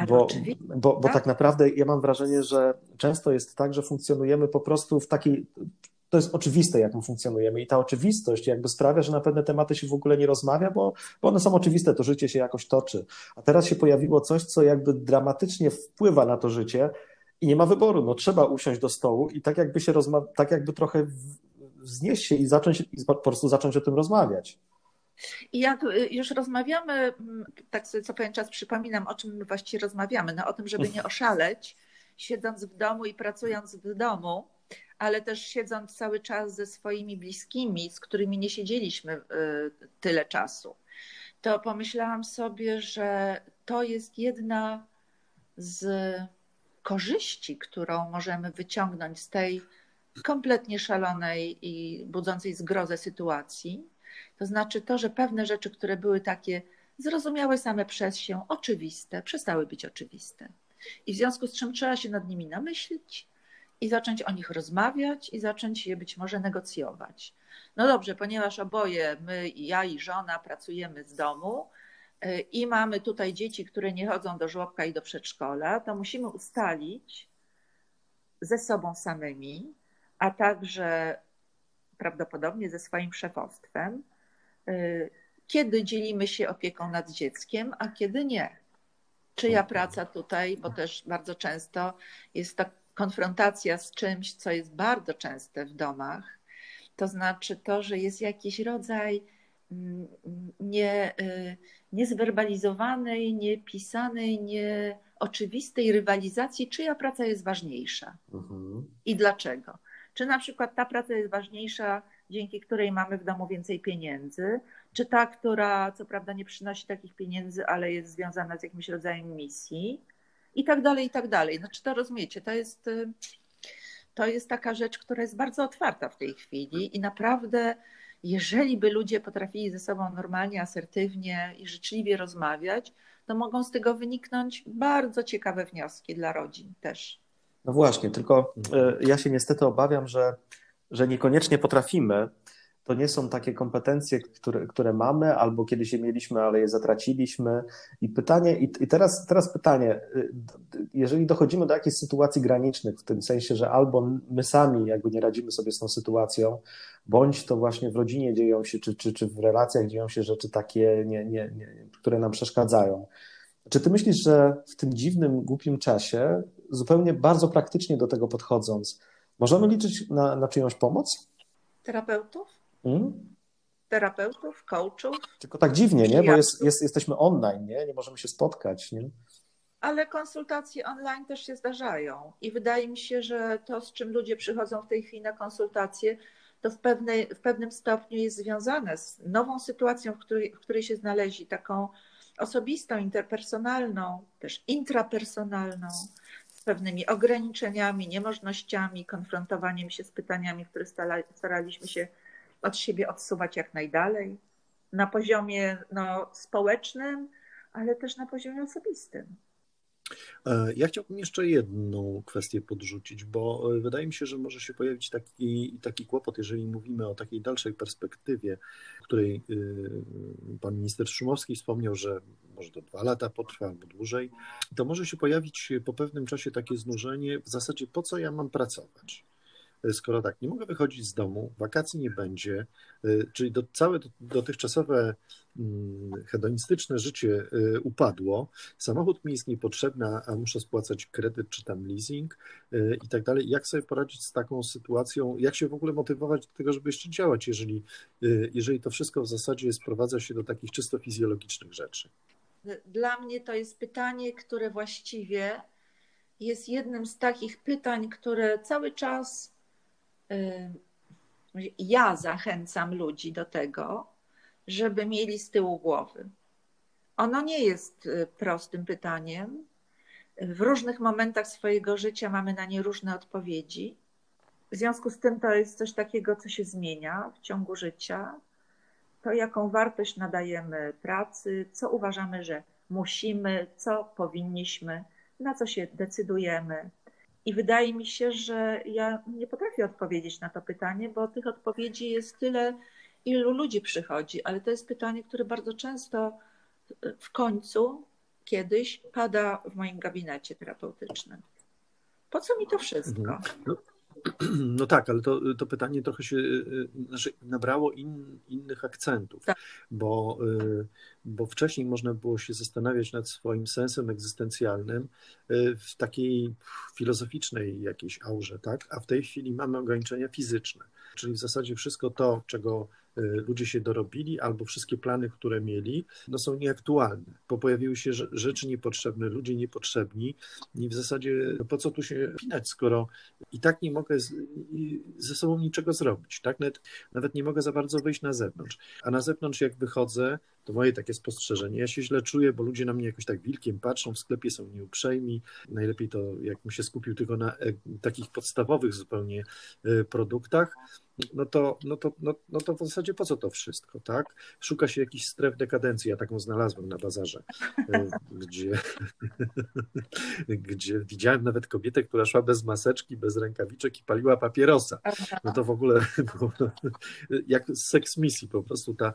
bo, bo, bo tak? tak naprawdę ja mam wrażenie, że często jest tak, że funkcjonujemy po prostu w takiej to jest oczywiste, jak my funkcjonujemy, i ta oczywistość jakby sprawia, że na pewne tematy się w ogóle nie rozmawia, bo, bo one są oczywiste, to życie się jakoś toczy. A teraz się pojawiło coś, co jakby dramatycznie wpływa na to życie i nie ma wyboru. No, trzeba usiąść do stołu i tak jakby się rozma- tak jakby trochę wznieść się i zacząć i po prostu zacząć o tym rozmawiać. I jak y, już rozmawiamy, mm, tak sobie co pewien czas przypominam, o czym my właściwie rozmawiamy, no o tym, żeby nie oszaleć, siedząc w domu i pracując w domu, ale też siedząc cały czas ze swoimi bliskimi, z którymi nie siedzieliśmy y, tyle czasu, to pomyślałam sobie, że to jest jedna z korzyści, którą możemy wyciągnąć z tej kompletnie szalonej i budzącej zgrozę sytuacji. To znaczy to, że pewne rzeczy, które były takie zrozumiałe same przez się, oczywiste, przestały być oczywiste. I w związku z czym trzeba się nad nimi namyślić i zacząć o nich rozmawiać i zacząć je być może negocjować. No dobrze, ponieważ oboje, my, ja i żona, pracujemy z domu y, i mamy tutaj dzieci, które nie chodzą do żłobka i do przedszkola, to musimy ustalić ze sobą samymi, a także prawdopodobnie ze swoim szefostwem, y, kiedy dzielimy się opieką nad dzieckiem, a kiedy nie. Czyja praca tutaj, bo też bardzo często jest to konfrontacja z czymś, co jest bardzo częste w domach, to znaczy to, że jest jakiś rodzaj mm, nie, y, niezwerbalizowanej, niepisanej, nieoczywistej rywalizacji, czyja praca jest ważniejsza mhm. i dlaczego. Czy na przykład ta praca jest ważniejsza, dzięki której mamy w domu więcej pieniędzy, czy ta, która co prawda nie przynosi takich pieniędzy, ale jest związana z jakimś rodzajem misji i tak dalej, i tak dalej. Znaczy to rozumiecie, to jest, to jest taka rzecz, która jest bardzo otwarta w tej chwili i naprawdę jeżeli by ludzie potrafili ze sobą normalnie, asertywnie i życzliwie rozmawiać, to mogą z tego wyniknąć bardzo ciekawe wnioski dla rodzin też. No właśnie, tylko y, ja się niestety obawiam, że, że niekoniecznie potrafimy to nie są takie kompetencje, które, które mamy, albo kiedyś je mieliśmy, ale je zatraciliśmy. I pytanie, i, i teraz, teraz pytanie, y, jeżeli dochodzimy do jakichś sytuacji granicznych, w tym sensie, że albo my sami jakby nie radzimy sobie z tą sytuacją, bądź to właśnie w rodzinie dzieją się, czy, czy, czy w relacjach dzieją się rzeczy takie, nie, nie, nie, które nam przeszkadzają. Czy ty myślisz, że w tym dziwnym, głupim czasie, zupełnie bardzo praktycznie do tego podchodząc, możemy liczyć na, na czyjąś pomoc? Terapeutów? Hmm? Terapeutów, coachów. Tylko tak dziwnie, nie? Bo jest, jest, jesteśmy online, nie? Nie możemy się spotkać, nie? Ale konsultacje online też się zdarzają i wydaje mi się, że to, z czym ludzie przychodzą w tej chwili na konsultacje, to w, pewnej, w pewnym stopniu jest związane z nową sytuacją, w której, w której się znaleźli, taką osobistą, interpersonalną, też intrapersonalną, pewnymi ograniczeniami, niemożnościami, konfrontowaniem się z pytaniami, które staraliśmy się od siebie odsuwać jak najdalej na poziomie no, społecznym, ale też na poziomie osobistym. E, ja chciałbym jeszcze jedną kwestię podrzucić, bo e, wydaje mi się, że może się pojawić taki, taki kłopot, jeżeli mówimy o takiej dalszej perspektywie, której e, pan minister Szumowski wspomniał, że może to dwa lata potrwa albo dłużej, to może się pojawić po pewnym czasie takie znużenie w zasadzie po co ja mam pracować skoro tak, nie mogę wychodzić z domu, wakacji nie będzie, y, czyli do, całe dotychczasowe mm, hedonistyczne życie y, upadło, samochód mi jest niepotrzebny, a muszę spłacać kredyt czy tam leasing i tak dalej. Jak sobie poradzić z taką sytuacją? Jak się w ogóle motywować do tego, żeby jeszcze działać, jeżeli, jeżeli to wszystko w zasadzie sprowadza się do takich czysto fizjologicznych rzeczy? Dla mnie to jest pytanie, które właściwie jest jednym z takich pytań, które cały czas ja zachęcam ludzi do tego, żeby mieli z tyłu głowy. Ono nie jest y, prostym pytaniem. W różnych momentach swojego życia mamy na nie różne odpowiedzi. W związku z tym to jest coś takiego, co się zmienia w ciągu życia. To, jaką wartość nadajemy pracy, co uważamy, że musimy, co powinniśmy, na co się decydujemy, i wydaje mi się, że ja nie potrafię odpowiedzieć na to pytanie, bo tych odpowiedzi jest tyle, ilu ludzi przychodzi, ale to jest pytanie, które bardzo często w końcu kiedyś pada w moim gabinecie terapeutycznym. Po co mi to wszystko? No, tak, ale to, to pytanie trochę się znaczy nabrało in, innych akcentów, tak. bo, y, bo wcześniej można było się zastanawiać nad swoim sensem egzystencjalnym y, w takiej filozoficznej jakiejś aurze, tak? a w tej chwili mamy ograniczenia fizyczne, czyli w zasadzie wszystko to, czego y, ludzie się dorobili, albo wszystkie plany, które mieli, no są nieaktualne, bo pojawiły się rzeczy niepotrzebne, ludzie niepotrzebni i w zasadzie no po co tu się pinać, skoro i tak nie mogę z, ze sobą niczego zrobić, tak? Nawet, nawet nie mogę za bardzo wyjść na zewnątrz, a na zewnątrz jak wychodzę, to moje takie spostrzeżenie. Ja się źle czuję, bo ludzie na mnie jakoś tak wilkiem patrzą, w sklepie są nieuprzejmi. Najlepiej to, jakbym się skupił tylko na e, takich podstawowych zupełnie e, produktach. no to, no, to, no, no to w zasadzie po co to wszystko, tak? Szuka się jakichś stref dekadencji, ja taką znalazłem na bazarze, e, gdzie, gdzie widziałem nawet kobietę, która szła bez maseczki, bez rękawiczek i paliła papierosa. No to w ogóle jak seks misji po prostu ta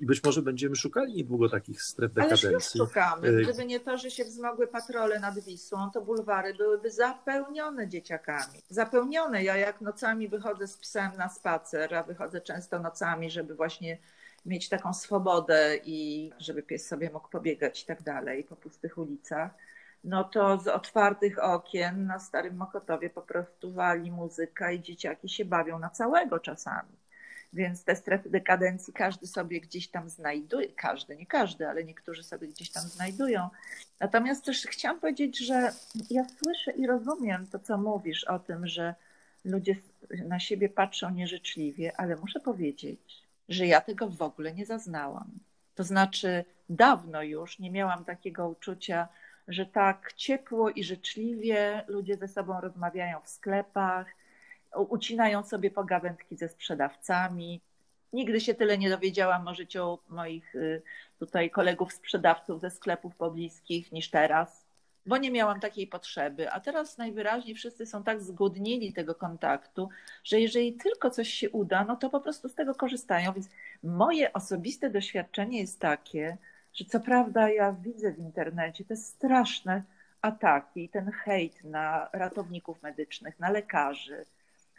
i być może będziemy szukali niedługo takich stref dekadencji. Ale już szukamy. E, Gdyby nie to, że się wzmogły patrole nad Wisłą, to bulwary byłyby zapełnione dzieciakami. Zapełnione. Ja jak nocami wychodzę z psem na spacer, a wychodzę często nocami, żeby właśnie mieć taką swobodę i żeby pies sobie mógł pobiegać i tak dalej po pustych ulicach, no to z otwartych okien na Starym Mokotowie po prostu wali muzyka i dzieciaki się bawią na całego czasami. Więc te strefy dekadencji każdy sobie gdzieś tam znajduje, każdy, nie każdy, ale niektórzy sobie gdzieś tam znajdują. Natomiast też chciałam powiedzieć, że ja słyszę i rozumiem to, co mówisz o tym, że ludzie na siebie patrzą nieżyczliwie, ale muszę powiedzieć, że ja tego w ogóle nie zaznałam. To znaczy, dawno już nie miałam takiego uczucia, że tak ciepło i życzliwie ludzie ze sobą rozmawiają w sklepach, ucinają sobie pogawędki ze sprzedawcami. Nigdy się tyle nie dowiedziałam o moich y, tutaj kolegów sprzedawców ze sklepów pobliskich niż teraz bo nie miałam takiej potrzeby. A teraz najwyraźniej wszyscy są tak zgłodnili tego kontaktu, że jeżeli tylko coś się uda, no to po prostu z tego korzystają. Więc moje osobiste doświadczenie jest takie, że co prawda ja widzę w internecie te straszne ataki, ten hejt na ratowników medycznych, na lekarzy.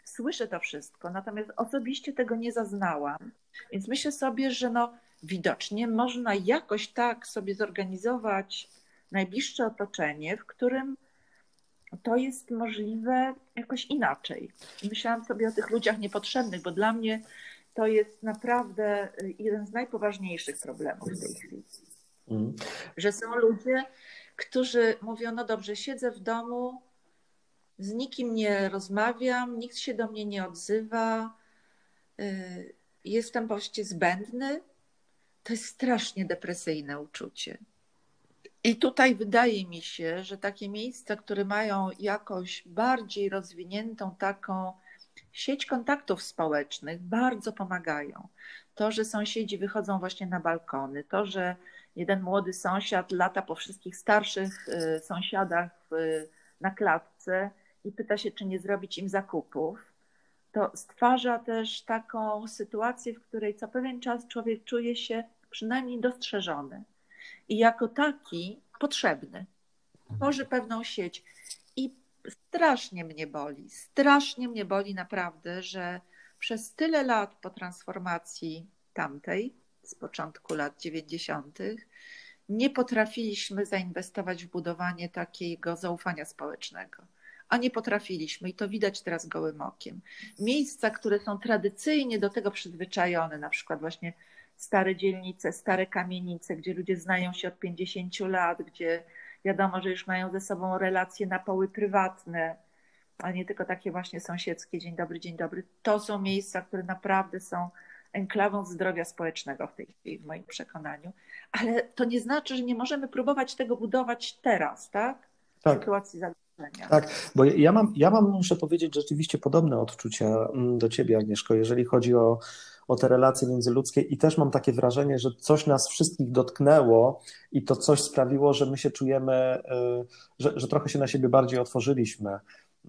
Słyszę to wszystko, natomiast osobiście tego nie zaznałam. Więc myślę sobie, że no widocznie można jakoś tak sobie zorganizować najbliższe otoczenie, w którym to jest możliwe jakoś inaczej. Myślałam sobie o tych ludziach niepotrzebnych, bo dla mnie to jest naprawdę jeden z najpoważniejszych problemów w tej chwili. Mm. Że są ludzie, którzy mówią: No dobrze, siedzę w domu, z nikim nie rozmawiam, nikt się do mnie nie odzywa, y, jestem właściwie zbędny. To jest strasznie depresyjne uczucie. I tutaj wydaje mi się, że takie miejsca, które mają jakoś bardziej rozwiniętą taką sieć kontaktów społecznych, bardzo pomagają. To, że sąsiedzi wychodzą właśnie na balkony, to, że jeden młody sąsiad lata po wszystkich starszych y, sąsiadach na klatce i pyta się, czy nie zrobić im zakupów, to stwarza też taką sytuację, w której co pewien czas człowiek czuje się przynajmniej dostrzeżony i jako taki potrzebny. Tworzy pewną sieć. I strasznie mnie boli, strasznie mnie boli naprawdę, że przez tyle lat po transformacji tamtej, z początku lat 90., nie potrafiliśmy zainwestować w budowanie takiego zaufania społecznego. A nie potrafiliśmy i to widać teraz gołym okiem. Miejsca, które są tradycyjnie do tego przyzwyczajone, na przykład właśnie stare dzielnice, stare kamienice, gdzie ludzie znają się od 50 lat, gdzie wiadomo, że już mają ze sobą relacje na poły prywatne, a nie tylko takie właśnie sąsiedzkie, dzień dobry, dzień dobry. To są miejsca, które naprawdę są enklawą zdrowia społecznego w tej chwili, w moim przekonaniu. Ale to nie znaczy, że nie możemy próbować tego budować teraz, tak? W tak. sytuacji zagrożenia. Tak, bo ja mam, ja mam, muszę powiedzieć, rzeczywiście podobne odczucia mm, do ciebie, Agnieszko, jeżeli chodzi o o te relacje międzyludzkie i też mam takie wrażenie, że coś nas wszystkich dotknęło i to coś sprawiło, że my się czujemy, y, że, że trochę się na siebie bardziej otworzyliśmy.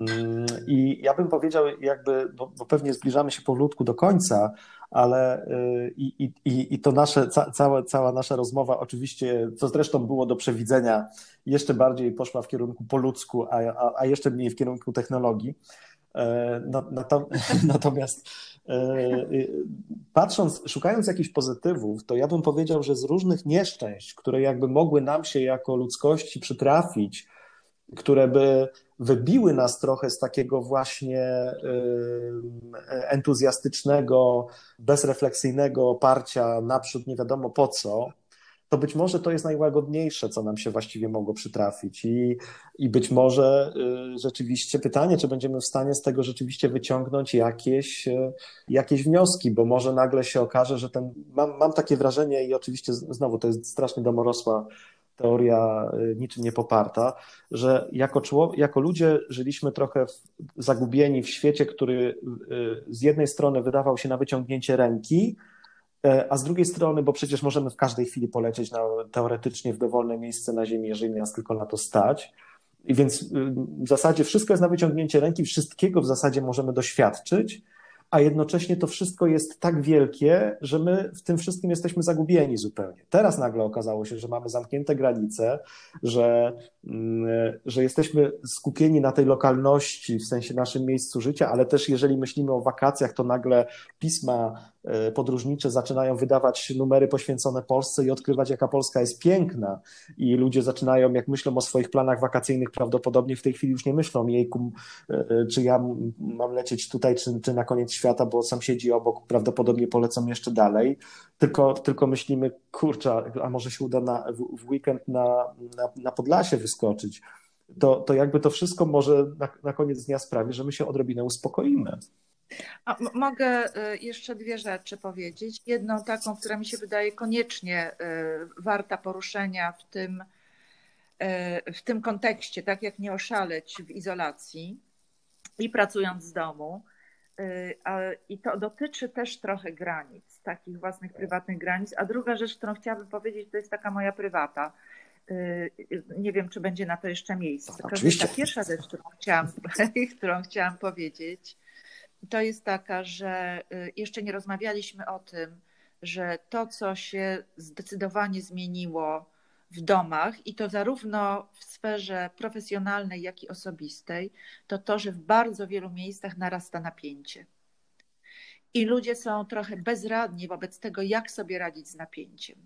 Mm, I ja bym powiedział, jakby, bo, bo pewnie zbliżamy się powolutku do końca, ale y, i, i, i to nasze, ca, cała, cała nasza rozmowa, oczywiście, co zresztą było do przewidzenia, jeszcze bardziej poszła w kierunku po ludzku, a, a, a jeszcze mniej w kierunku technologii. E, natomiast e, patrząc, szukając jakichś pozytywów, to ja bym powiedział, że z różnych nieszczęść, które jakby mogły nam się jako ludzkości przytrafić, które by wybiły nas trochę z takiego właśnie entuzjastycznego, bezrefleksyjnego oparcia naprzód nie wiadomo po co, to być może to jest najłagodniejsze, co nam się właściwie mogło przytrafić. I, i być może y, rzeczywiście pytanie, czy będziemy w stanie z tego rzeczywiście wyciągnąć jakieś, y, jakieś wnioski, bo może nagle się okaże, że ten. Mam, mam takie wrażenie, i oczywiście znowu to jest strasznie domorosła teoria y, niczym nie poparta, że jako, człowiek, jako ludzie żyliśmy trochę zagubieni w świecie, który y, z jednej strony wydawał się na wyciągnięcie ręki, a z drugiej strony, bo przecież możemy w każdej chwili polecieć na, teoretycznie w dowolne miejsce na Ziemi, jeżeli nas tylko na to stać. I więc w zasadzie wszystko jest na wyciągnięcie ręki, wszystkiego w zasadzie możemy doświadczyć, a jednocześnie to wszystko jest tak wielkie, że my w tym wszystkim jesteśmy zagubieni zupełnie. Teraz nagle okazało się, że mamy zamknięte granice, że, mm, że jesteśmy skupieni na tej lokalności, w sensie naszym miejscu życia, ale też jeżeli myślimy o wakacjach, to nagle pisma podróżnicze zaczynają wydawać numery poświęcone Polsce i odkrywać, jaka Polska jest piękna. I ludzie zaczynają, jak myślą o swoich planach wakacyjnych, prawdopodobnie w tej chwili już nie myślą, jejku, e, e, czy ja mam lecieć tutaj, czy, czy na koniec świata, bo sąsiedzi obok prawdopodobnie polecą jeszcze dalej. Tylko, tylko myślimy, kurczę, a może się uda na, w weekend na, na, na Podlasie wyskoczyć. To, to jakby to wszystko może na, na koniec dnia sprawi, że my się odrobinę uspokoimy. A, mogę y, jeszcze dwie rzeczy powiedzieć. Jedną taką, która mi się wydaje koniecznie y, warta poruszenia w tym, y, w tym kontekście, tak jak nie oszaleć w izolacji i pracując z domu. I to dotyczy też trochę granic, takich własnych prywatnych granic. A druga rzecz, którą chciałabym powiedzieć, to jest taka moja prywata. Nie wiem, czy będzie na to jeszcze miejsce. Oczywiście. Ta pierwsza rzecz, którą chciałam, którą chciałam powiedzieć, to jest taka, że y, jeszcze nie rozmawialiśmy o tym, że to, co się zdecydowanie zmieniło w domach, i to zarówno w sferze profesjonalnej, jak i osobistej, to to, że w bardzo wielu miejscach narasta napięcie. I ludzie są trochę bezradni wobec tego, jak sobie radzić z napięciem.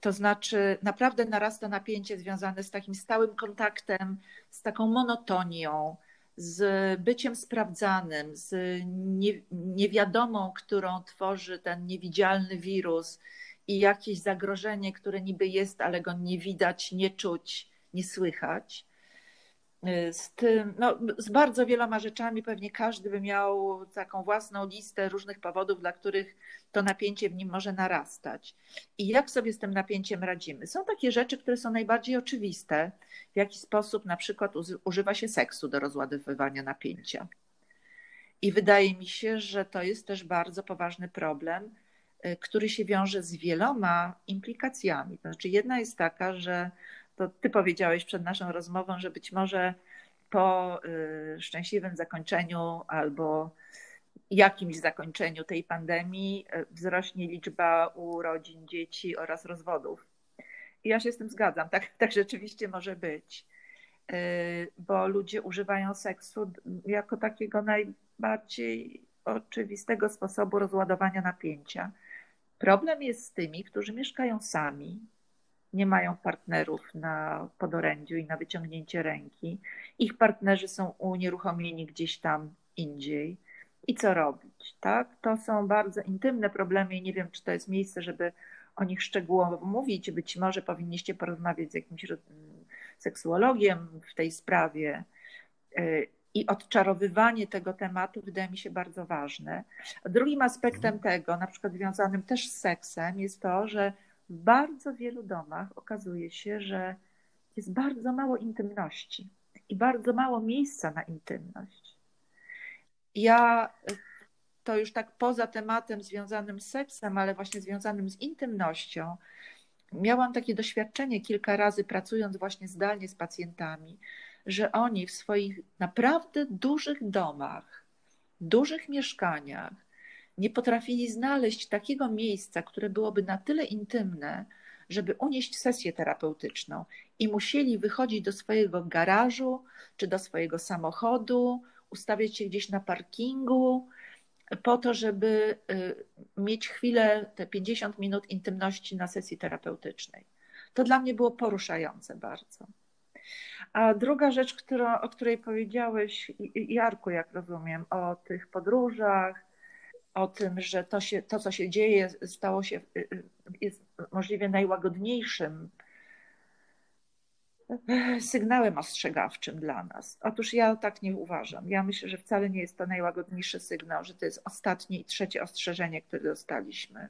To znaczy, naprawdę narasta napięcie związane z takim stałym kontaktem, z taką monotonią, z byciem sprawdzanym, z nie, niewiadomą, którą tworzy ten niewidzialny wirus i jakieś zagrożenie, które niby jest, ale go nie widać, nie czuć, nie słychać. Y, z tym, no, z bardzo wieloma rzeczami pewnie każdy by miał taką własną listę różnych powodów, dla których to napięcie w nim może narastać. I jak sobie z tym napięciem radzimy? Są takie rzeczy, które są najbardziej oczywiste, w jaki sposób na przykład używa się seksu do rozładowywania napięcia. I wydaje mi się, że to jest też bardzo poważny problem, y, który się wiąże z wieloma implikacjami. To znaczy, jedna jest taka, że to ty powiedziałeś przed naszą rozmową, że być może po y, szczęśliwym zakończeniu albo jakimś zakończeniu tej pandemii y, wzrośnie liczba urodzin dzieci oraz rozwodów. I ja się z tym zgadzam, tak, tak rzeczywiście może być, y, bo ludzie używają seksu jako takiego najbardziej oczywistego sposobu rozładowania napięcia. Problem jest z tymi, którzy mieszkają sami, nie mają partnerów na podorędziu i na wyciągnięcie ręki. Ich partnerzy są unieruchomieni gdzieś tam indziej. I co robić? Tak? To są bardzo intymne problemy i nie wiem, czy to jest miejsce, żeby o nich szczegółowo mówić. Być może powinniście porozmawiać z jakimś seksuologiem w tej sprawie. Y, I odczarowywanie tego tematu wydaje mi się bardzo ważne. Drugim aspektem mhm. tego, na przykład związanym też z seksem, jest to, że w bardzo wielu domach okazuje się, że jest bardzo mało intymności i bardzo mało miejsca na intymność. Ja to już tak poza tematem związanym z seksem, ale właśnie związanym z intymnością, miałam takie doświadczenie kilka razy pracując właśnie zdalnie z pacjentami, że oni w swoich naprawdę dużych domach, dużych mieszkaniach, nie potrafili znaleźć takiego miejsca, które byłoby na tyle intymne, żeby unieść sesję terapeutyczną i musieli wychodzić do swojego garażu czy do swojego samochodu, ustawiać się gdzieś na parkingu, po to, żeby y, mieć chwilę, te 50 minut intymności na sesji terapeutycznej. To dla mnie było poruszające bardzo. A druga rzecz, która, o której powiedziałeś, Jarku, jak rozumiem, o tych podróżach, o tym, że to, się, to co się dzieje, stało się, y, y, jest możliwie najłagodniejszym sygnałem ostrzegawczym dla nas. Otóż ja tak nie uważam. Ja myślę, że wcale nie jest to najłagodniejszy sygnał, że to jest ostatnie i trzecie ostrzeżenie, które dostaliśmy.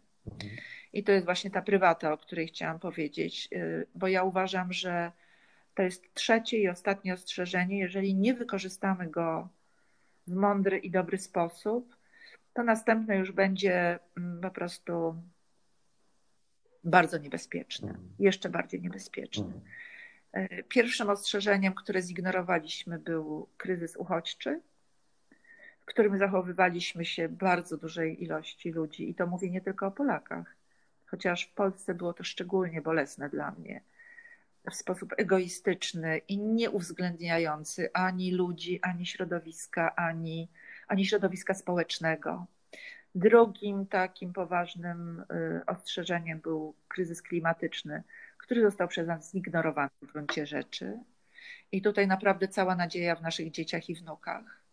I to jest właśnie ta prywata, o której chciałam powiedzieć, y, bo ja uważam, że to jest trzecie i ostatnie ostrzeżenie. Jeżeli nie wykorzystamy go w mądry i dobry sposób, to następne już będzie mm, po prostu bardzo niebezpieczne, mhm. jeszcze bardziej niebezpieczne. Mhm. Y, pierwszym ostrzeżeniem, które zignorowaliśmy, był kryzys uchodźczy w którym zachowywaliśmy się bardzo dużej ilości ludzi. I to mówię nie tylko o Polakach, chociaż w Polsce było to szczególnie bolesne dla mnie. W sposób egoistyczny i nie uwzględniający ani ludzi, ani środowiska, ani, ani środowiska społecznego. Drugim takim poważnym y, ostrzeżeniem był kryzys klimatyczny, który został przez nas zignorowany w gruncie rzeczy. I tutaj naprawdę cała nadzieja w naszych dzieciach i wnukach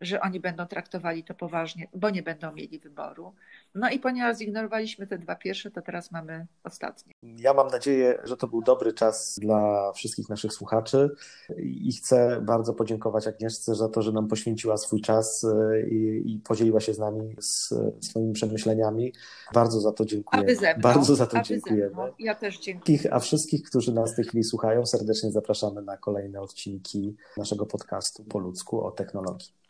że oni będą traktowali to poważnie, bo nie będą mieli wyboru. No i ponieważ zignorowaliśmy te dwa pierwsze, to teraz mamy ostatnie. Ja mam nadzieję, że to był dobry czas dla wszystkich naszych słuchaczy i chcę bardzo podziękować Agnieszce za to, że nam poświęciła swój czas e, i, i podzieliła się z nami z swoimi przemyśleniami. Bardzo za to dziękuję. Aby ze mną. Bardzo za to dziękujemy. Ja też dziękuję. A wszystkich, którzy nas w tej chwili słuchają, serdecznie zapraszamy na kolejne odcinki naszego podcastu po ludzku o technologii.